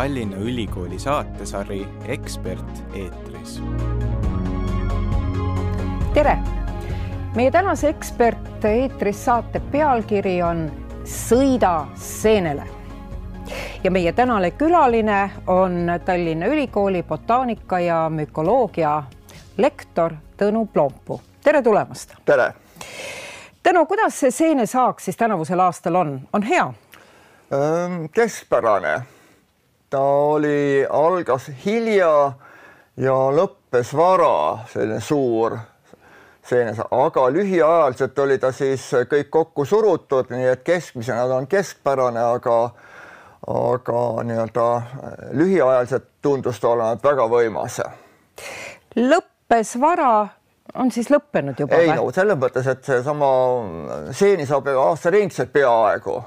Tallinna Ülikooli saatesari Ekspert eetris. tere! meie tänase Ekspert eetris saate pealkiri on Sõida seenele. ja meie tänane külaline on Tallinna Ülikooli botaanika ja mükoloogia lektor Tõnu Plompu. tere tulemast! tere! Tõnu, kuidas see seenesaak siis tänavusel aastal on, on hea? keskpärane. Ta oli, algas hilja ja lõppes vara, selline suur seenes, aga lühiajaliselt oli ta siis kõik kokku surutud, nii et keskmisena ta on keskpärane, aga aga nii-öelda lühiajaliselt tundus ta olevat väga võimas. lõppes vara on siis lõppenud juba? ei no selles mõttes, et seesama seeni saab aastaringselt peaaegu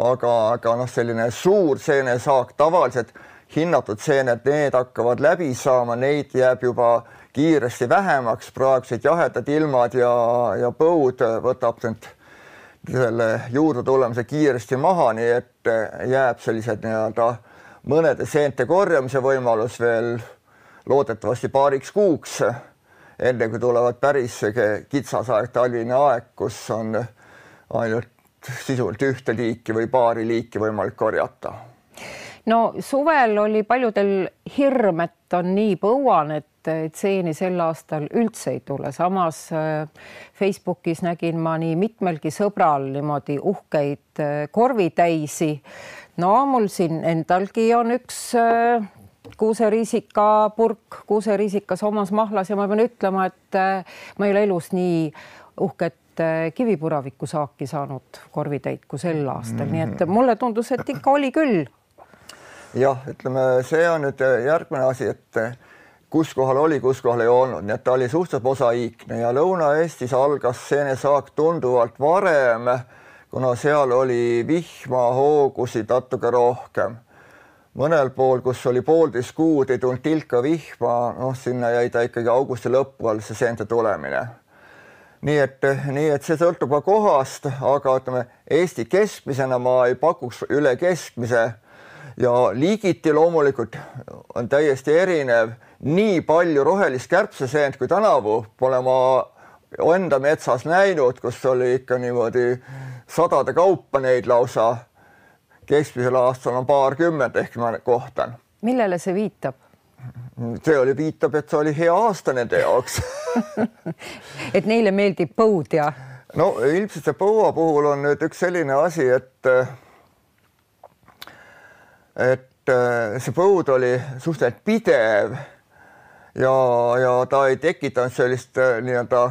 aga, aga noh, selline suur seenesaak, tavaliselt hinnatud seened, need hakkavad läbi saama, neid jääb juba kiiresti vähemaks, praegused jahedad ilmad ja, ja põud võtab nüüd selle juurde tulemise kiiresti maha, nii et jääb sellised nii-öelda mõnede seente korjamise võimalus veel loodetavasti paariks kuuks, enne kui tulevad päris kitsas aeg, talvine aeg, kus on ainult sisuliselt ühte liiki või paari liiki võimalik korjata. no suvel oli paljudel hirm, et on nii põuane, et, et seeni sel aastal üldse ei tule, samas äh, Facebookis nägin ma nii mitmelgi sõbral niimoodi uhkeid äh, korvitäisi. no mul siin endalgi on üks äh, kuuseriisika purk kuuseriisikas omas mahlas ja ma pean ütlema, et ma ei ole elus nii uhket et kivipuraviku saaki saanud korvitäit kui sel aastal mm, -hmm. nii et mulle tundus, et ikka oli küll. jah, ütleme, see on nüüd järgmine asi, et kus kohal oli, kus kohal ei olnud, nii et ta oli suhteliselt mosaiikne ja Lõuna-Eestis algas seenesaak tunduvalt varem, kuna seal oli vihma, hoogusid natuke rohkem. mõnel pool, kus oli poolteist kuud, ei tulnud tilka vihma, noh, sinna jäi ta ikkagi augusti lõppu all see seente tulemine nii et, nii et see sõltub ka kohast, aga ütleme Eesti keskmisena ma ei pakuks üle keskmise ja liigiti loomulikult on täiesti erinev. nii palju rohelist kärbseseent kui tänavu pole ma enda metsas näinud, kus oli ikka niimoodi sadade kaupa neid lausa. keskmisel aastal on paarkümmend ehk ma kohtan. millele see viitab? See oli, viitab, et see oli hea aasta nende jaoks et neile meeldib põud ja? no ilmselt see põua puhul on nüüd üks selline asi, et et see põud oli suhteliselt pidev ja, ja ta ei tekitanud sellist nii-öelda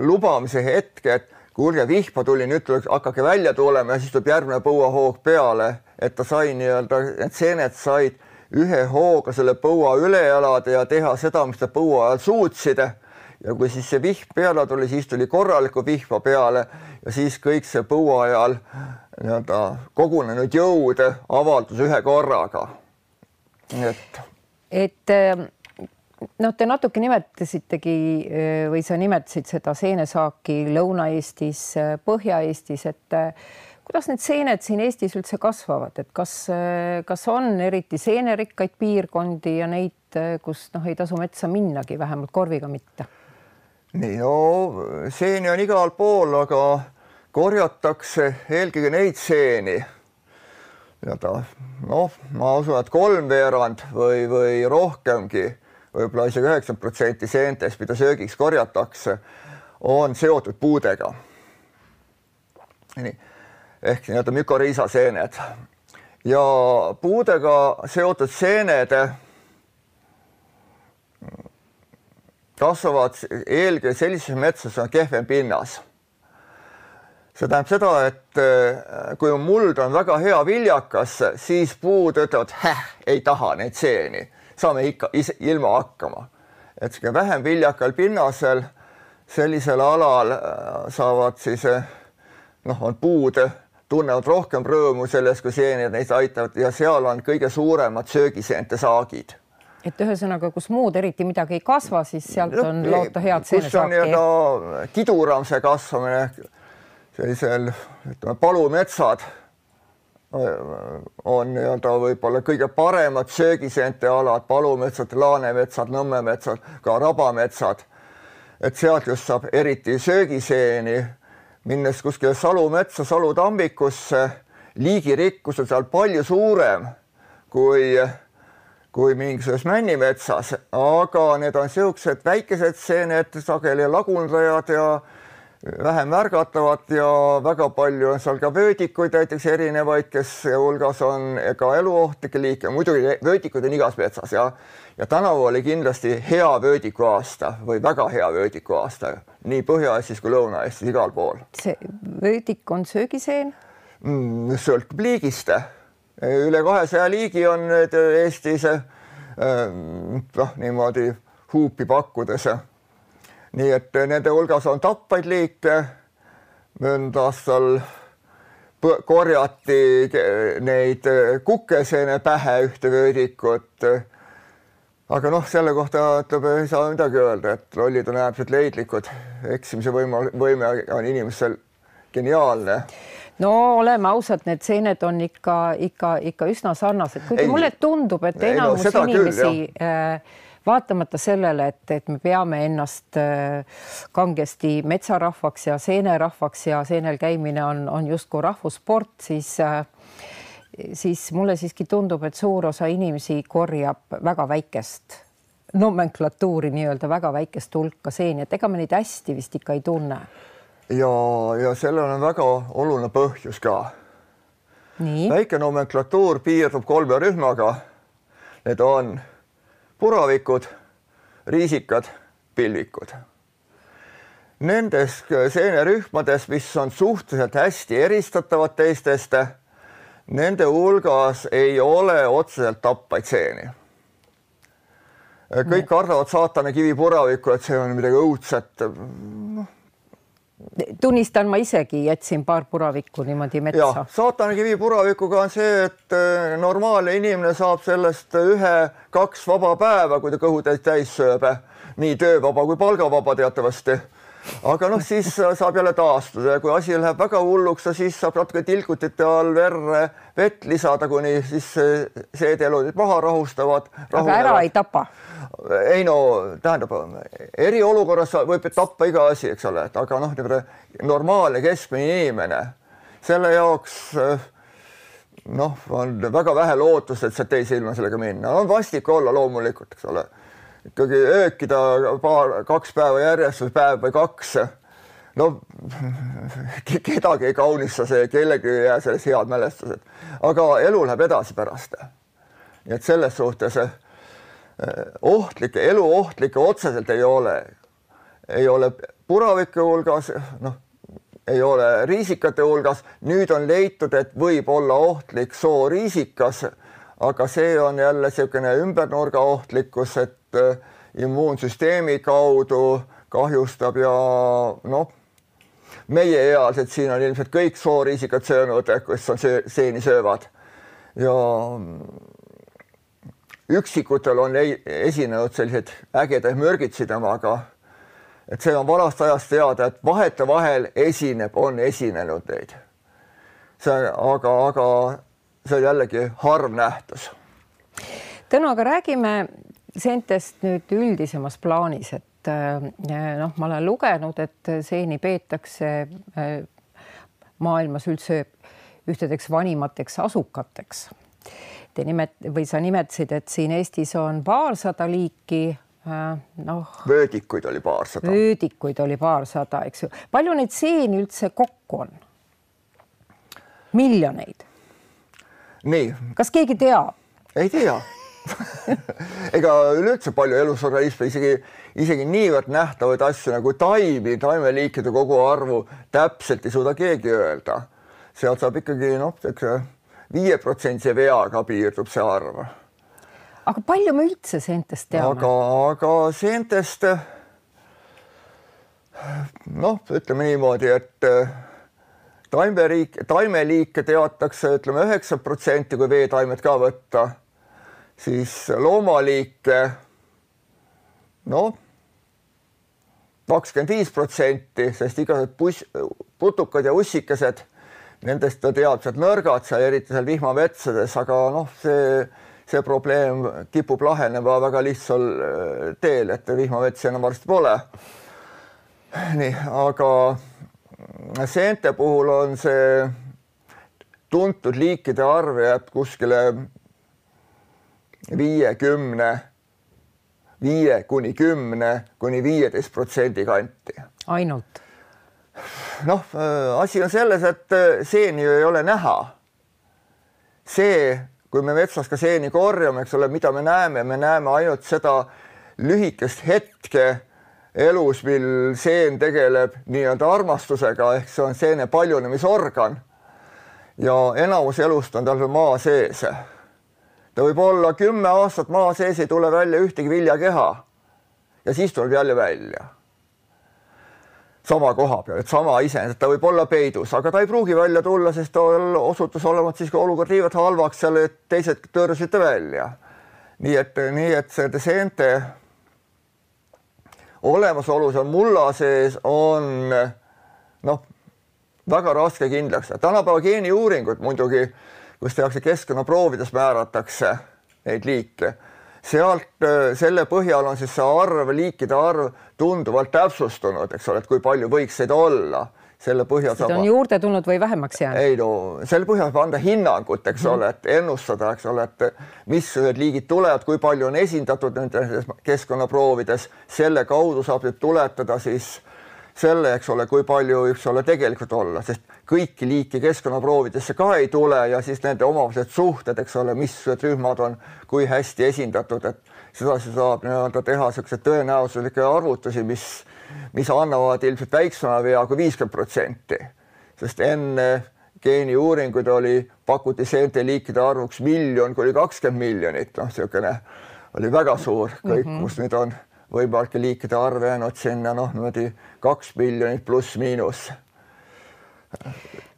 lubamise hetke, et kuulge, vihma tuli, nüüd tuleks, hakake välja tulema ja siis tuleb järgmine põuahoog peale, et ta sai nii-öelda, need seened said ühe hooga selle põua üle elada ja teha seda, mis nad põua ajal suutsid. ja kui siis see vihm peale tuli, siis tuli korralikku vihma peale ja siis kõik see põua ajal nii-öelda kogunenud jõud avaldus ühe korraga. et. et noh, te natuke nimetasitegi või sa nimetasid seda seenesaaki Lõuna-Eestis, Põhja-Eestis, et kuidas need seened siin Eestis üldse kasvavad, et kas, kas on eriti seenerikkaid piirkondi ja neid, kus noh, ei tasu metsa minnagi, vähemalt korviga mitte? nii, no seeni on igal pool, aga korjatakse eelkõige neid seeni nii-öelda noh, ma usun, et kolmveerand või, või rohkemgi, võib-olla isegi üheksakümmend protsenti seentest, mida söögiks korjatakse, on seotud puudega. nii ehk nii-öelda mükoriisaseened ja puudega seotud seened kasvavad eelkõige sellises metsas, on kehvem pinnas. see tähendab seda, et äh, kui muld on väga hea viljakas, siis puud ütlevad, häh, ei taha neid seeni, saame ikka ise, ilma hakkama. et sihuke vähem viljakal pinnasel, sellisel alal äh, saavad siis äh, noh, on puud tunnevad rohkem rõõmu sellest, kui seened neid aitavad ja seal on kõige suuremad söögiseente saagid et ühesõnaga, kus muud eriti midagi ei kasva, siis sealt on loota head seenesaaki. nii-öelda kiduram see kasvamine, sellisel ütleme palumetsad on nii-öelda võib-olla kõige paremad söögiseente alad, palumetsad, laanemetsad, nõmmemetsad, ka rabametsad. et sealt just saab eriti söögiseeni, minnes kuskile salumetsa, salutammikusse, liigirikkus on seal palju suurem kui, kui mingisuguses männimetsas, aga need on niisugused väikesed seened, sageli lagundajad ja vähem märgatavad ja väga palju on seal ka vöödikuid näiteks erinevaid, kes hulgas on ka eluohtlikke liike, muidugi vöödikuid on igas metsas ja ja tänavu oli kindlasti hea vöödiku aasta või väga hea vöödiku aasta nii Põhja-Eestis kui Lõuna-Eestis, igal pool. see vöödik on söögiseen mm,? sõltub liigist. üle kahesaja liigi on need Eestis noh, niimoodi huupi pakkudes nii et nende hulgas on tappaid liike. möödunud aastal korjati neid kukeseene pähe ühte vöödikut. Aga noh, selle kohta ütleb, ei saa midagi öelda, et lollid on äärmiselt leidlikud, eksimise võima, võime on inimestel geniaalne. No oleme ausad, need seened on ikka, ikka, ikka üsna sarnased, kuigi mulle tundub, et enamus no, inimesi küll, äh, vaatamata sellele, et, et me peame ennast äh, kangesti metsarahvaks ja seenerahvaks ja seenel käimine on, on justkui rahvussport, siis äh, siis mulle siiski tundub, et suur osa inimesi korjab väga väikest nomenklatuuri nii-öelda väga väikest hulka seeni, et ega me neid hästi vist ikka ei tunne. ja, ja sellel on väga oluline põhjus ka. väike nomenklatuur piirdub kolme rühmaga. Need on puravikud, riisikad, pilvikud. Nendes seenerühmades, mis on suhteliselt hästi eristatavad teistest, nende hulgas ei ole otseselt tappaid seeni. kõik kardavad saatana kivipuravikku, et see on midagi õudset. noh tunnistan, ma isegi jätsin paar puravikku niimoodi metsa. saatanakivi puravikuga on see, et äh, normaalne inimene saab sellest ühe-kaks vaba päeva, kui ta kõhutäis täis sööb. nii töövaba kui palgavaba teatavasti. Aga noh, siis saab jälle taastuda ja kui asi läheb väga hulluks, siis saab natuke tilgutite all verre vett lisada, kuni siis seedeelundid maha rahustavad. aga ära ei tapa ei no tähendab, eriolukorras võib tappa iga asi, eks ole, et aga noh, niisugune normaalne keskmine inimene, selle jaoks noh, on väga vähe lootust, et sealt teise ilma sellega minna, on vastik olla loomulikult, eks ole. Ikkagi öökida paar, kaks päeva järjest või päev või kaks. no kedagi ei kaunista see, kellelgi ei jää sellest head mälestused, aga elu läheb edasi pärast. nii et selles suhtes ohtlikke, eluohtlikke otseselt ei ole. ei ole puravike hulgas, noh, ei ole riisikate hulgas. nüüd on leitud, et võib olla ohtlik sooriisikas, aga see on jälle niisugune ümbernurga ohtlikkus, et immuunsüsteemi kaudu kahjustab ja noh, meieealised siin on ilmselt kõik sooriisikad söönud, kes on seeni söövad ja üksikutel on esinenud selliseid ägedaid mürgitsi temaga. et see on vanast ajast teada, et vahetevahel esineb, on esinenud neid. see, aga, aga see on jällegi harv nähtus. Tõnu, aga räägime seentest nüüd üldisemas plaanis, et äh, noh, ma olen lugenud, et seeni peetakse äh, maailmas üldse ühtedeks vanimateks asukateks Te nimet- või sa nimetasid, et siin Eestis on paarsada liiki äh, noh. vöödikuid oli paarsada. vöödikuid oli paarsada, eks ju. palju neid seeni üldse kokku on? miljoneid. nii. kas keegi teab? ei tea ega üleüldse palju elusorganisme, isegi, isegi niivõrd nähtavaid asju nagu taimi, taimeliikide koguarvu täpselt ei suuda keegi öelda. sealt saab ikkagi noh, siukse viieprotsendise veaga piirdub see arv. aga palju me üldse seentest teame? aga, aga seentest noh, ütleme niimoodi, et taimeriik, taimeliike teatakse, ütleme üheksa protsenti, kui veetaimed ka võtta, siis loomaliike noh, kakskümmend viis protsenti, sest igasugused puss, putukad ja ussikesed nendest teadmised nõrgad seal, eriti seal vihmametsades, aga noh, see, see probleem kipub lahenema väga lihtsal äh, teel, et vihmametsi enam varsti pole. nii, aga seente puhul on see tuntud liikide arv jääb kuskile viiekümne, viie kuni kümne kuni viieteist protsendi kanti. ainult? noh, äh, asi on selles, et äh, seeni ju ei ole näha. see, kui me metsas ka seeni korjame, eks ole, mida me näeme, me näeme ainult seda lühikest hetke elus, mil seen tegeleb nii-öelda armastusega, ehk see on seene paljunemisorgan. ja enamus elust on tal maa sees. Ta võib olla kümme aastat maa sees, ei tule välja ühtegi viljakeha. ja siis tuleb jälle välja sama koha peal, et sama iseenesest, ta võib olla peidus, aga ta ei pruugi välja tulla, sest tal osutus olevat siiski olukord niivõrd halvaks seal, et teised tõrjusid ta välja. nii et, nii et see seente olemasolu seal mulla sees on noh, väga raske kindlaks tänapäeva geeniuuringud muidugi, kus tehakse keskkonnaproovides, määratakse neid liike sealt äh, selle põhjal on siis see arv, liikide arv tunduvalt täpsustunud, eks ole, et kui palju võiks seda olla selle põhjal saab. on juurde tulnud või vähemaks jäänud? ei no selle põhjal saab anda hinnangut, eks ole, et ennustada, eks ole, et missugused liigid tulevad, kui palju on esindatud nendes keskkonnaproovides, selle kaudu saab nüüd tuletada siis selle, eks ole, kui palju, eks ole, tegelikult olla, sest kõiki liiki keskkonnaproovidesse ka ei tule ja siis nende omavahelised suhted, eks ole, missugused rühmad on, kui hästi esindatud, et sedasi saab nii-öelda teha niisuguseid tõenäosuslikke arvutusi, mis, mis annavad ilmselt väiksema vea kui viiskümmend protsenti, sest enne geeniuuringuid oli, pakuti seente liikide arvuks miljon kuni kakskümmend miljonit, noh, niisugune oli väga suur kõik mm, -hmm. kus nüüd on võimalike liikide arv jäänud sinna noh, niimoodi kaks miljonit pluss-miinus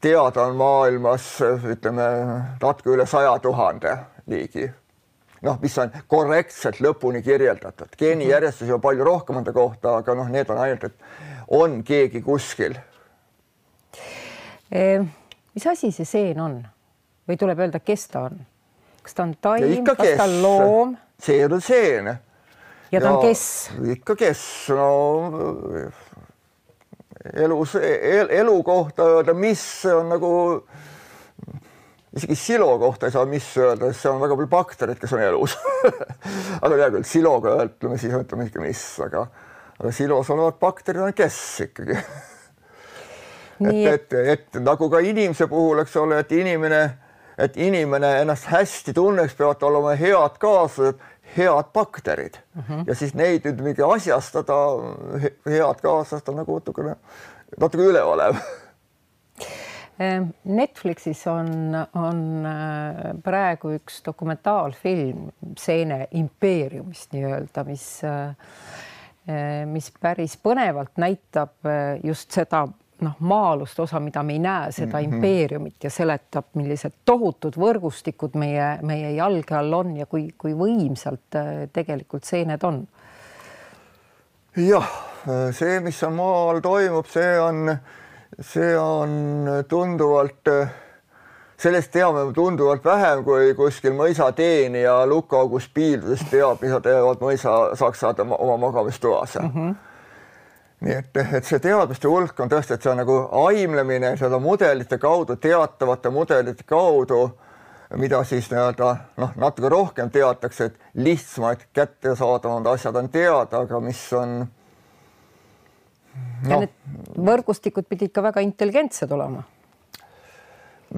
teada on maailmas ütleme natuke üle saja tuhande liigi. noh, mis on korrektselt lõpuni kirjeldatud, geenijärjestusi on palju rohkem enda kohta, aga noh, need on ainult, et on keegi kuskil e,. mis asi see seen on või tuleb öelda, kes ta on? kas ta on taim, kas kes. ta on loom? seen on seen. Ja ta on kes? ikka kes, no elus el,, elu kohta öelda, mis on nagu, isegi silo kohta ei saa mis öelda, sest seal on väga palju baktereid, kes on elus. Aga hea küll, siloga ütleme, siis ütleme ikka mis, aga, aga silos olevad bakterid on kes ikkagi? Et, et, et nagu ka inimese puhul, eks ole, et inimene, et inimene ennast hästi tunneks, peavad olema head kaaslased head bakterid mm -hmm. ja siis neid nüüd mingi asjastada, head kaaslast on nagu natukene, natuke üleolev ehm, Netflixis on, on äh, praegu üks dokumentaalfilm Seene impeeriumist nii-öelda, mis, äh, mis päris põnevalt näitab äh, just seda noh, maa-alust osa, mida me ei näe, seda mm -hmm. impeeriumit ja seletab, millised tohutud võrgustikud meie, meie jalge all on ja kui, kui võimsalt äh, tegelikult seened on. jah, see, mis seal maa all toimub, see on, see on tunduvalt, sellest teame tunduvalt vähem kui kuskil mõisateenija lukaaugust piildudes teab, mida teevad mõisa saksad oma magamistoas mm. -hmm nii et, et see teadmiste hulk on tõesti, et see on nagu aimlemine seda mudelite kaudu, teatavate mudelite kaudu, mida siis nii-öelda noh, natuke rohkem teatakse, et lihtsamad kättesaadavad asjad on teada, aga mis on no.. ja need võrgustikud pidid ka väga intelligentsed olema.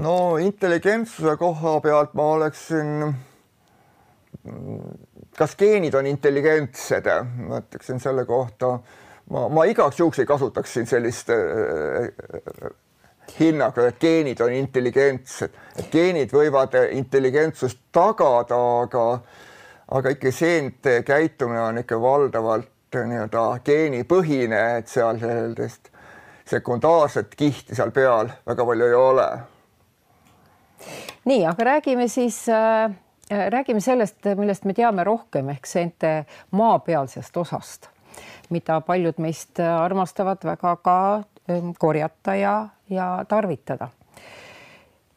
no intelligentsuse koha pealt ma oleksin kas geenid on intelligentsed, ma ütleksin selle kohta ma, ma igaks juhuks ei kasutaks siin sellist äh, hinnaga, et geenid on intelligentsed, et geenid võivad intelligentsust tagada, aga, aga ikka seente käitumine on ikka valdavalt nii-öelda geenipõhine, et seal sellist sekundaarset kihti seal peal väga palju ei ole. nii, aga räägime siis äh, räägime sellest, millest me teame rohkem ehk seente maapealsest osast mida paljud meist armastavad väga ka ähm, korjata ja, ja tarvitada.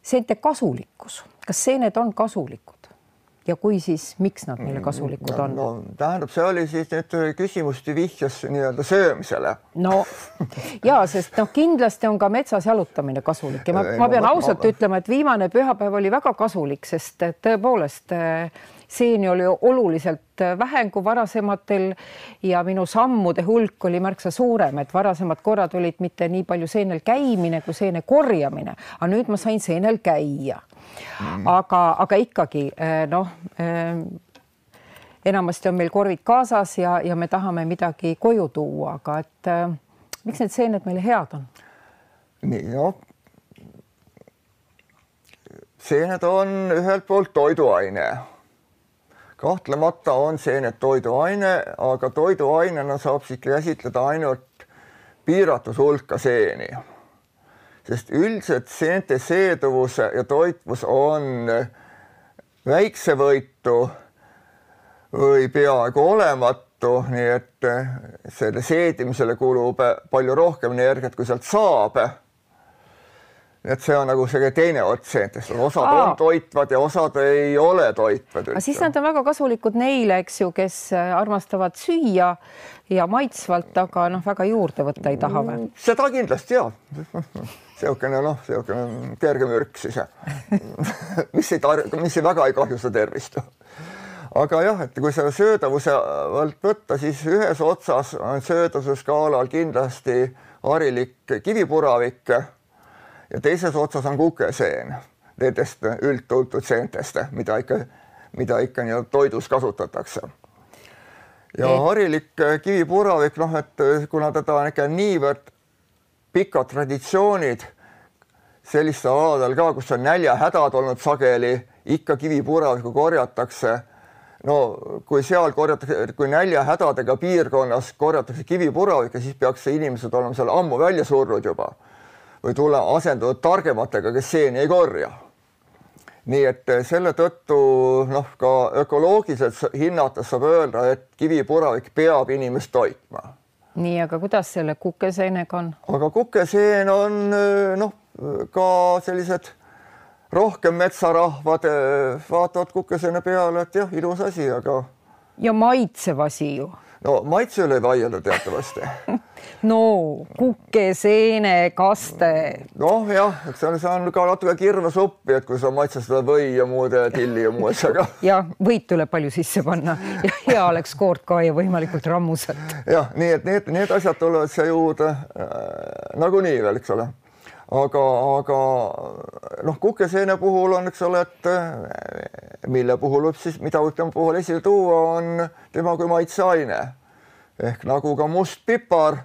seente kasulikkus, kas seened on kasulikud? ja kui, siis miks nad meile kasulikud on? no tähendab, see oli siis nüüd küsimuste vihjas nii-öelda söömisele. no ja sest noh, kindlasti on ka metsas jalutamine kasulik ja ma, ma pean ausalt ma... ütlema, et viimane pühapäev oli väga kasulik, sest tõepoolest seeni oli oluliselt vähem kui varasematel ja minu sammude hulk oli märksa suurem, et varasemad korrad olid mitte nii palju seenel käimine kui seene korjamine, aga nüüd ma sain seenel käia. Mm.. aga, aga ikkagi noh enamasti on meil korvid kaasas ja, ja me tahame midagi koju tuua, aga et äh, miks need seened meile head on? nii noh, seened on ühelt poolt toiduaine kahtlemata on seened toiduaine, aga toiduainena saab siis käsitleda ainult piiratud hulka seeni. sest üldiselt seente seeduvus ja toitvus on väiksevõitu või peaaegu olematu, nii et selle seedimisele kulub palju rohkem energiat, kui sealt saab et see on nagu see teine ots seentest, osad Aa. on toitvad ja osad ei ole toitvad. aga siis nad on väga kasulikud neile, eks ju, kes äh, armastavad süüa ja maitsvalt, aga noh, väga juurde võtta ei taha või? Mm, seda kindlasti ja. niisugune noh, niisugune kerge mürk siis mis ei tar-, mis ei väga ei kahjusta tervist. aga jah, et kui selle söödavuse alt võtta, siis ühes otsas on söödavuse skaalal kindlasti harilik kivipuravik ja teises otsas on kukeseen nendest üldtuntud seentest, mida ikka, mida ikka nii-öelda toidus kasutatakse. ja et... harilik kivipuravik, noh, et kuna teda on ikka niivõrd pikad traditsioonid sellistel aladel ka, kus on näljahädad olnud sageli, ikka kivipuravikku korjatakse. no kui seal korjatakse, kui näljahädadega piirkonnas korjatakse kivipuravikku, siis peaks inimesed olema seal ammu välja surnud juba või tule asenduvad targematega, kes seeni ei korja. nii et eh, selle tõttu noh, ka ökoloogiliselt hinnates saab öelda, et kivipuravik peab inimest toitma. nii, aga kuidas selle kukeseenega on? aga kukeseen on eh, noh, ka sellised rohkem metsarahvad eh, vaatavad kukeseene peale, et jah, ilus asi, aga. ja maitsev asi ju no maitse üle ei vaielda teatavasti no kuke, seene, kaste. noh, jah, eks see on, see on ka natuke kirvesuppi, et kui sa maitsestad või ja muud tilli ja muu asjaga. ja võit tuleb palju sisse panna ja hea oleks koort ka ja võimalikult rammusat. jah, nii et need, need asjad tulevad siia juurde äh, nagunii veel, eks ole aga, aga noh, kukeseene puhul on, eks ole, et eh, mille puhul võib siis, mida võib tema puhul esile tuua, on tema kui maitseaine ehk nagu ka must pipar.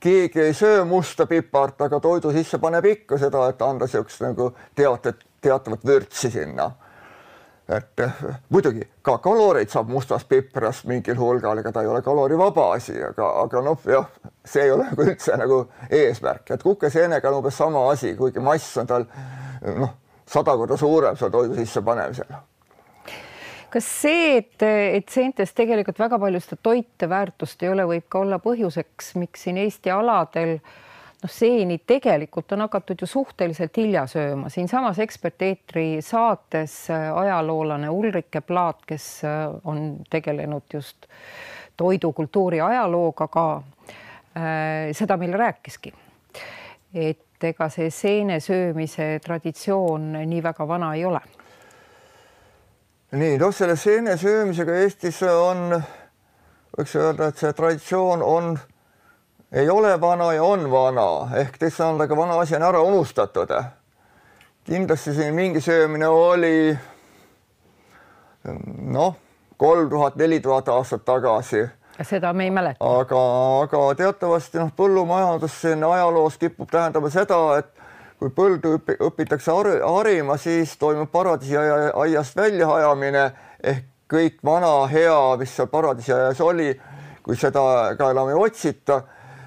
keegi ei söö musta pipart, aga toidu sisse paneb ikka seda, et anda niisugust nagu teatet, teatavat vürtsi sinna et eh, muidugi ka kaloreid saab mustast piprast mingil hulgal, ega ta ei ole kalorivaba asi, aga, aga noh, jah, see ei ole nagu üldse nagu eesmärk, et kukeseenega on umbes sama asi, kuigi mass on tal noh, sada korda suurem seal toidu sisse panemisel. kas see, et, et seentes tegelikult väga palju seda toiteväärtust ei ole, võib ka olla põhjuseks, miks siin Eesti aladel äh, noh, seeni tegelikult on hakatud ju suhteliselt hilja sööma. siinsamas Eksperteetri saates äh, ajaloolane Ulrike Plaat, kes äh, on tegelenud just toidukultuuri ajalooga ka, äh, seda meile rääkiski. et ega see seene söömise traditsioon nii väga vana ei ole. nii, noh, selle seene söömisega Eestis on, võiks öelda, et see traditsioon on ei ole vana ja on vana ehk teisisõnu, aga vana asi on ära unustatud. kindlasti siin mingi söömine oli noh, kolm tuhat, neli tuhat aastat tagasi. seda me ei mäleta. aga, aga teatavasti noh, põllumajandus siin ajaloos kipub tähendama seda, et kui põldu õpitakse harima, siis toimub paradiisiaiast väljahajamine ehk kõik vana hea, mis seal paradiisiaias oli, kui seda ka enam ei otsita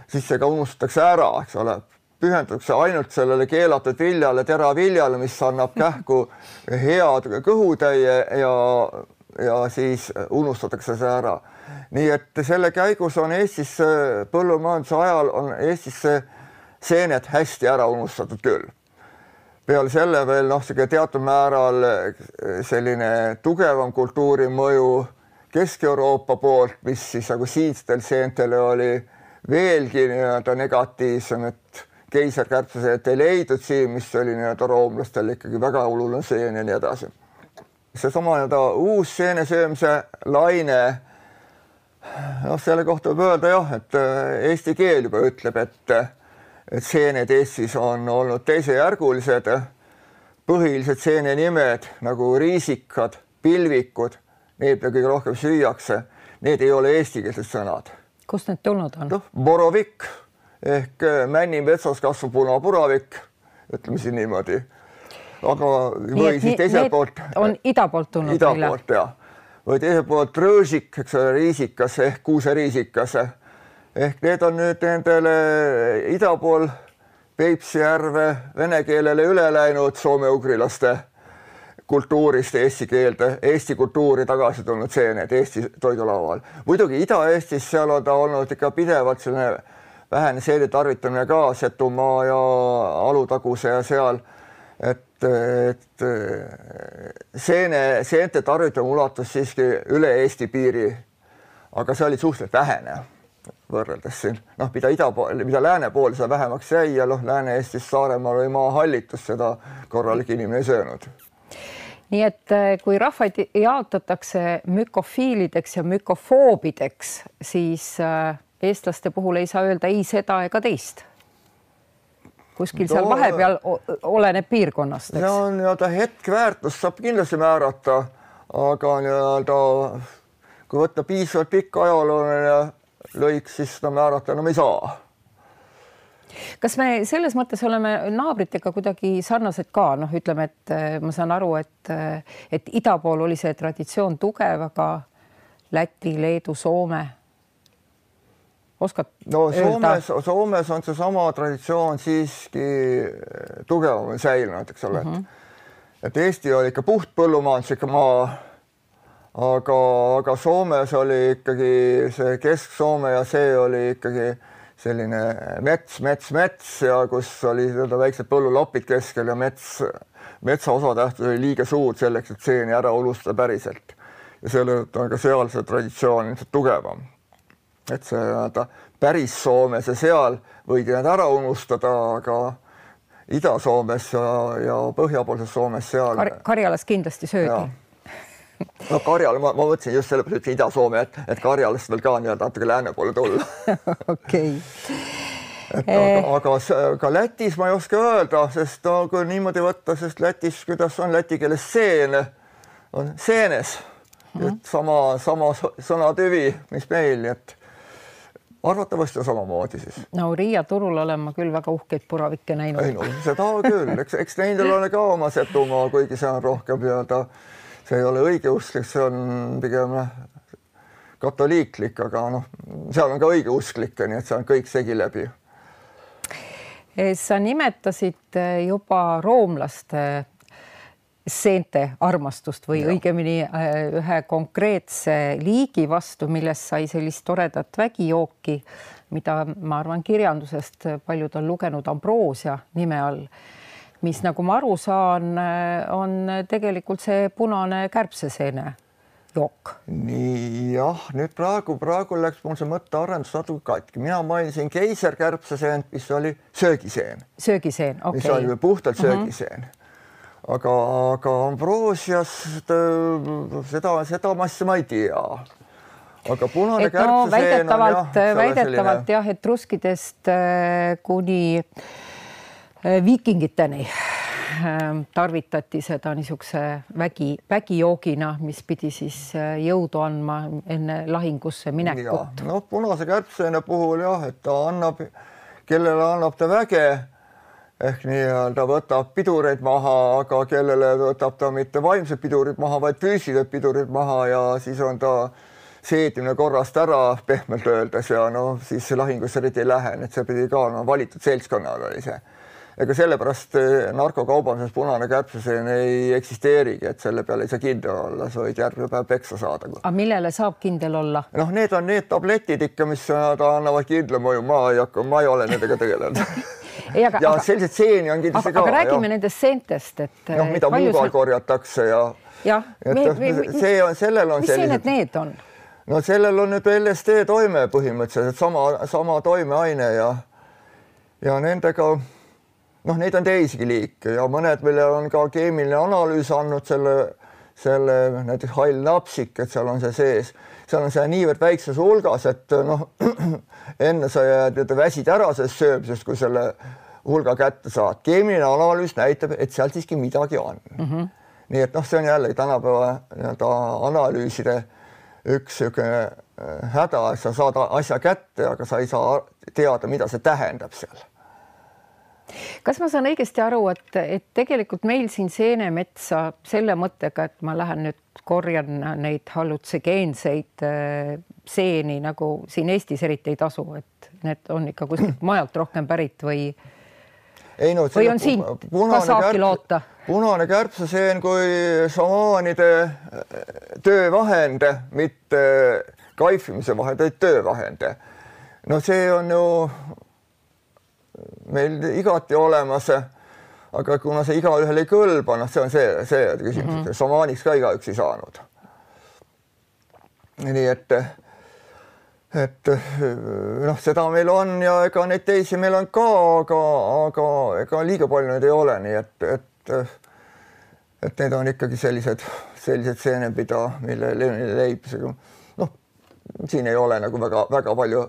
siis see ka unustatakse ära, eks ole, pühendutakse ainult sellele keelatud viljale, teraviljale, mis annab kähku head kõhutäie ja, ja siis unustatakse see ära. nii et selle käigus on Eestis põllumajanduse ajal on Eestis seened hästi ära unustatud küll. peale selle veel noh, sihuke teatud määral selline tugevam kultuurimõju Kesk-Euroopa poolt, mis siis nagu siinstel seentele oli veelgi nii-öelda negatiivsem, et keisarkärbseseent ei leidnud siin, mis oli nii-öelda roomlastel ikkagi väga oluline seen ja nii edasi. seesama nii-öelda uus seenesöömise laine. noh, selle kohta võib öelda jah, et äh, eesti keel juba ütleb, et, et seened Eestis on olnud teisejärgulised. põhilised seenenimed nagu riisikad, pilvikud, need, mida kõige rohkem süüakse, need ei ole eestikeelsed sõnad. Kust need tulnud on? noh, borovik ehk äh, männimetsas kasvav punapuravik, ütleme siin niimoodi. aga või siis teiselt poolt. on ida poolt tulnud. ida poolt ja, või teiselt poolt rõõsik, eks ole, riisikas ehk kuuseriisikas. ehk need on nüüd nendele ida pool Peipsi järve vene keelele üle läinud soome-ugrilaste kultuurist eesti keelde, Eesti kultuuri tagasi tulnud seened Eesti toidulaual. muidugi Ida-Eestis, seal on ta olnud ikka pidevalt selline vähene seede tarvitamine ka Setumaa ja Alutaguse ja seal, et, et seene, seente tarvitamine ulatus siiski üle Eesti piiri. aga see oli suhteliselt vähene võrreldes siin, noh, mida ida pool, mida lääne pool, seda vähemaks jäi ja noh, Lääne-Eestis, Saaremaal oli maahallitus, seda korralik inimene ei söönud nii et eh, kui rahvaid jaotatakse mükofiilideks ja mükofoobideks, siis äh, eestlaste puhul ei saa öelda ei seda ega teist. kuskil no, seal vahepeal oleneb piirkonnast. see on nii-öelda hetkväärtust saab kindlasti määrata, aga nii-öelda kui võtta piisavalt pikk ajalooline lõik, siis seda määrata enam ei saa kas me selles mõttes oleme naabritega kuidagi sarnased ka, noh, ütleme, et eh, ma saan aru, et, eh, et ida pool oli see traditsioon tugev, aga Läti, Leedu, Soome oskad no Soomes, Soomes on seesama traditsioon siiski tugevamini säilinud, eks ole mm, -hmm. et, et Eesti oli ikka puht põllumajanduslik maa. aga, aga Soomes oli ikkagi see Kesk-Soome ja see oli ikkagi selline mets, mets, mets ja kus oli nii-öelda väiksed põllulapid keskel ja mets, metsa osatähtsus oli liiga suur selleks, et seeni ära unustada päriselt. ja selle tõttu on ka seal see traditsioon ilmselt tugevam et see nii-öelda päris Soomes ja seal võidi need ära unustada, aga Ida-Soomes ja, ja põhjapoolses Soomes seal Kar. Karjalas kindlasti söödi. No Karjal, ma, ma mõtlesin just sellepärast ütlesin Ida-Soome, et, et Karjalast veel ka nii-öelda natuke lääne poole tulla. okei. et aga, eh. aga ka Lätis ma ei oska öelda, sest no kui niimoodi võtta, sest Lätis, kuidas on läti keeles seen, on seenes mm, -hmm. et sama, sama sõnatüvi, mis meil, et arvatavasti on samamoodi siis. no Riia turul olen ma küll väga uhkeid puravikke näinud. ei no seda küll, eks, eks nendel ole ka oma Setumaa, kuigi see on rohkem nii-öelda, see ei ole õigeusklik, see on pigem katoliiklik, aga noh, seal on ka õigeusklikke, nii et see on kõik segi läbi. sa nimetasid juba roomlaste seente armastust või ja. õigemini äh, ühe konkreetse liigi vastu, millest sai sellist toredat vägijooki, mida ma arvan, kirjandusest paljud on lugenud Ambroosia nime all, mis, nagu ma aru saan, on tegelikult see punane kärbseseene jook. nii jah, nüüd praegu, praegu läks mul see mõttearendus natuke katki, mina mainisin keiserkärbseseent, mis oli söögiseen. söögiseen, okei okay.. mis oli puhtalt mhm. söögiseen mm. -hmm aga, aga Ambrosiast seda, seda massi ma ei tea. aga punane et no väidetavalt, väidetavalt jah, etruskidest äh, kuni äh, viikingiteni äh, tarvitati seda niisuguse vägi, vägijoogina, mis pidi siis jõudu andma enne lahingusse minekut. noh, punase kärbseene puhul jah, et ta annab, kellele annab ta väge ehk nii-öelda võtab pidureid maha, aga kellele võtab ta mitte vaimsed pidurid maha, vaid füüsilised pidurid maha ja siis on ta seedimine korrast ära pehmelt öeldes ja no siis lahingusse eriti ei lähe, nii et see pidi ka no valitud seltskonnal oli see. Ega sellepärast eh, narkokaubanduses punane kärbseseen ei eksisteerigi, et selle peale ei saa kindel olla, sa võid järgmine päev peksa saada. aga millele saab kindel olla? noh, need on need tabletid ikka, mis annavad kindla mõju, ma ei hakka, ma ei ole nendega tegelenud Ei, aga- ja aga- selliseid seeni on kindlasti aga, ka. aga räägime nendest seentest, et noh, mida palju Muugal sa- korjatakse ja jah, noh, see on, sellel on mis seened need on? no sellel on nüüd LSD toime põhimõtteliselt sama, sama toimeaine ja ja nendega noh, neid on teisigi liike ja mõned, millel on ka keemiline analüüs andnud selle, selle näiteks hall napsik, et seal on see sees, seal on see niivõrd väikses hulgas, et noh, enne sa jääd, väsid ära sellest söömisest, kui selle hulga kätte saad. keemiline analüüs näitab, et seal siiski midagi on mm. -hmm. nii et noh, see on jällegi tänapäeva nii-öelda analüüside üks niisugune äh, häda, et sa saad asja kätte, aga sa ei saa teada, mida see tähendab seal kas ma saan õigesti aru, et, et tegelikult meil siin seenemetsa selle mõttega, et ma lähen nüüd korjan neid hallutsegeenseid äh, seeni nagu siin Eestis eriti ei tasu, et need on ikka kuskilt mujalt rohkem pärit või? ei no või on siin ka saaki loota? punane kärbseseen kui šamaanide äh, töövahend, mitte kaifimise vahend, vaid töövahend. no see on ju meil igati olemas. aga kuna see igaühele ei kõlba, noh, see on see, see küsimus mm, -hmm. šamaaniks ka igaüks ei saanud. nii et, et noh, seda meil on ja ega neid teisi meil on ka, aga, aga ega liiga palju neid ei ole, nii et, et, et need on ikkagi sellised, sellised seened, mida, mille leibmisega noh, siin ei ole nagu väga-väga palju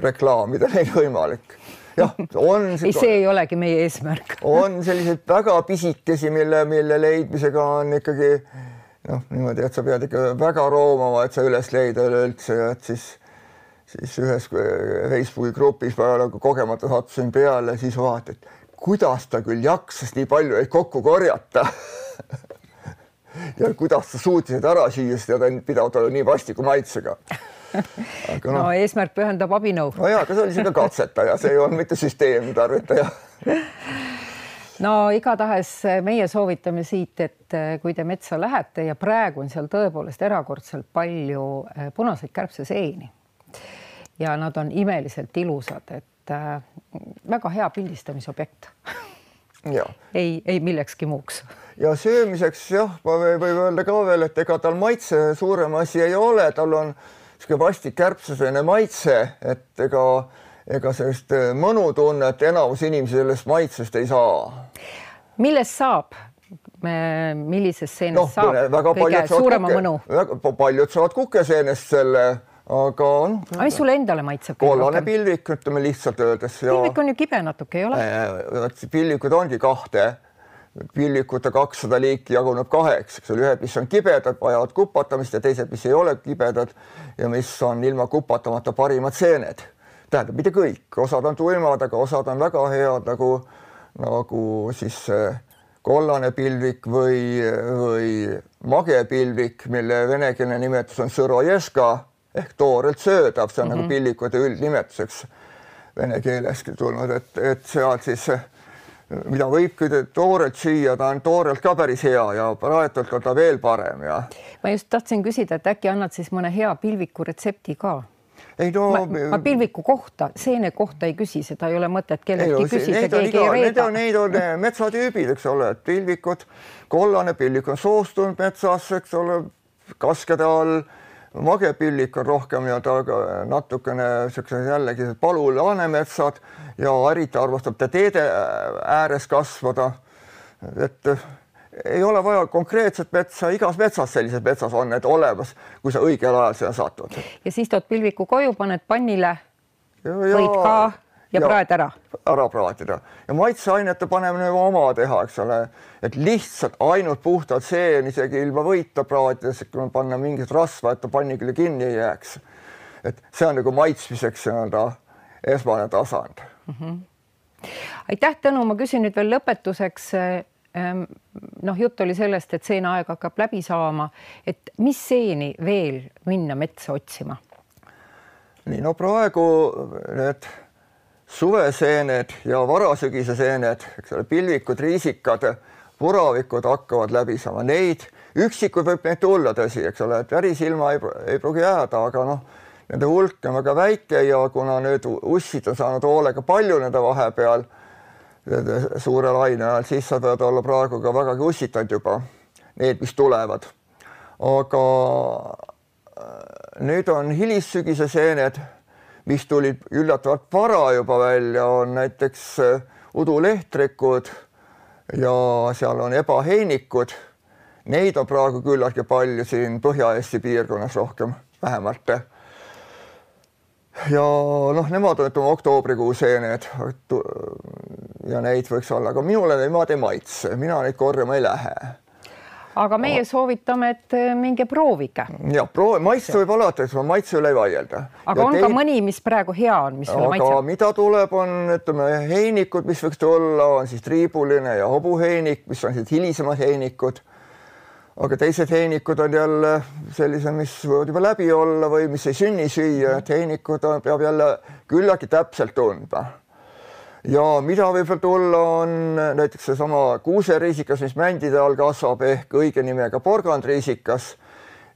reklaamida neid võimalik jah, on. ei, see ei olegi meie eesmärk on selliseid väga pisikesi, mille, mille leidmisega on ikkagi noh, niimoodi, et sa pead ikka väga roomama, et sa üles leida üleüldse ja et siis, siis ühes Facebooki grupis ma nagu kogemata sattusin peale, siis vaata, et kuidas ta küll jaksas nii palju neid kokku korjata ja kuidas ta suutis need ära süüa, sest on pidanud olema nii vastiku maitsega no, no eesmärk pühendab abinõu. no ja, aga see oli sihuke katsetaja, see ei olnud mitte süsteemne tarvitaja. No igatahes meie soovitame siit, et eh, kui te metsa lähete ja praegu on seal tõepoolest erakordselt palju eh, punaseid kärbseseeni. Ja nad on imeliselt ilusad, et äh, väga hea pildistamisobjekt. Ei, ei millekski muuks. ja söömiseks jah, võib öelda ka veel, et ega tal maitse suurem asi ei ole, tal on niisugune vastik kärbsesene maitse, et ega, ega sellist äh, mõnutunnet enamus inimesi sellest maitsest ei saa. millest saab? millisest seenest no, saab väga kõige suurema kuke, mõnu? väga paljud saavad kukeseenest selle, aga noh. aga mis sulle endale maitseb? kollane pilvik, ütleme lihtsalt öeldes. pilvik on ju kibe natuke, ei ole? vot pilvikud ongi kahte pillikute kakssada liiki jaguneb kaheks, eks ole, ühed, mis on kibedad, vajavad kupatamist ja teised, mis ei ole kibedad ja mis on ilma kupatamata parimad seened. tähendab, mitte kõik, osad on tuimad, aga osad on väga head nagu, nagu siis kollane pilvik või, või magepilvik, mille venekeelne nimetus on sõrojeska ehk toorelt söödav, see on mm -hmm. nagu mhm. pillikute üldnimetuseks vene keeleski tulnud, et, et sealt siis mida võibki toorelt süüa, ta on toorelt ka päris hea ja praetult on ta veel parem ja. ma just tahtsin küsida, et äkki annad siis mõne hea pilviku retsepti ka? ei no ma, ma pilviku kohta, seene kohta ei küsi, seda ei ole mõtet kelleltki küsida, keegi iga, ei reeda. Need on, neid on eh, metsatüübid, eks ole, et pilvikud, kollane pilvik on soostunud metsas, eks ole, kaskede all magepillik on rohkem ja ta natukene siukse jällegi palu-laanemetsad ja eriti armastab ta teede ääres kasvada. et ei ole vaja konkreetset metsa, igas metsas sellises metsas on need olemas, kui sa õigel ajal sinna satud. ja siis tood pilviku koju, paned pannile. võid ka ja, ja praed ära. ära praadida ja maitseainete panemine juba oma teha, eks ole, et lihtsalt ainult puhtalt seen isegi ilma võita praadides, kui panna mingit rasva, et ta panni küll kinni ei jääks. et see on nagu maitsmiseks nii-öelda esmane tasand mm. -hmm. aitäh, Tõnu, ma küsin nüüd veel lõpetuseks ehm, noh, jutt oli sellest, et seeneaeg hakkab läbi saama, et mis seeni veel minna metsa otsima? nii, no praegu need suveseened ja varasügise seened, eks ole, pilvikud, riisikad, puravikud hakkavad läbi saama, neid üksikuid võib neid tulla, tõsi, eks ole, et päris ilma ei, ei pruugi jääda, aga noh, nende hulk on väga väike ja kuna nüüd ussid on saanud hoolega paljuneda vahepeal, suure laine ajal, siis sa pead olla praegu ka vägagi ussitanud juba, need, mis tulevad. aga nüüd on hilissügise seened, mis tulid üllatavalt vara juba välja, on näiteks udulehtrikud ja seal on ebaheinikud. Neid on praegu küllaltki palju siin Põhja-Eesti piirkonnas rohkem, vähemalt ja noh, nemad on ütleme oktoobrikuu seened ja neid võiks olla, aga minule nemad ei maitse, mina neid korjama ei lähe. Aga meie soovitame, et äh, minge proovige. ja proovi, maitse võib alati, ma maitse üle ei vaielda. aga ja on teid... ka mõni, mis praegu hea on, mis sulle maitseb? aga mida tuleb, on ütleme heinikud, mis võiks tulla, on siis triibuline ja hobuheinik, mis on siis hilisemad heinikud aga teised heinikud on jälle sellised, mis võivad juba läbi olla või mis ei sünni süüa, et heinikud on, peab jälle küllaltki täpselt tundma. Ja mida võib veel tulla, on näiteks seesama kuuseriisikas, mis mändide all kasvab ehk õige nimega porgandriisikas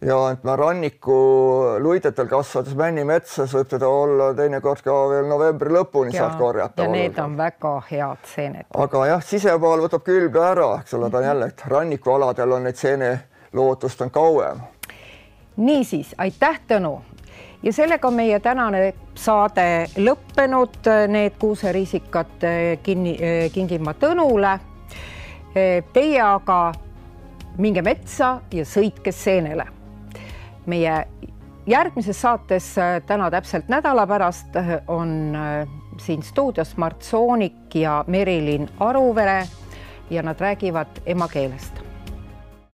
ja ütleme ranniku luidetel kasvades männimetsas võib teda olla teinekord ka veel novembri lõpuni ja, saad korjata. ja need on väga head seened. aga jah, sisemaal võtab külbe ära, eks ole, ta on jälle, et rannikualadel on neid seenelootust on kauem. niisiis, aitäh, Tõnu ja sellega on meie tänane saade lõppenud. Need kuuseriisikad kinni, kingin ma Tõnule. Teie aga minge metsa ja sõitke seenele meie järgmises saates täna täpselt nädala pärast on siin stuudios Mart Soonik ja Merilin Aruvere ja nad räägivad emakeelest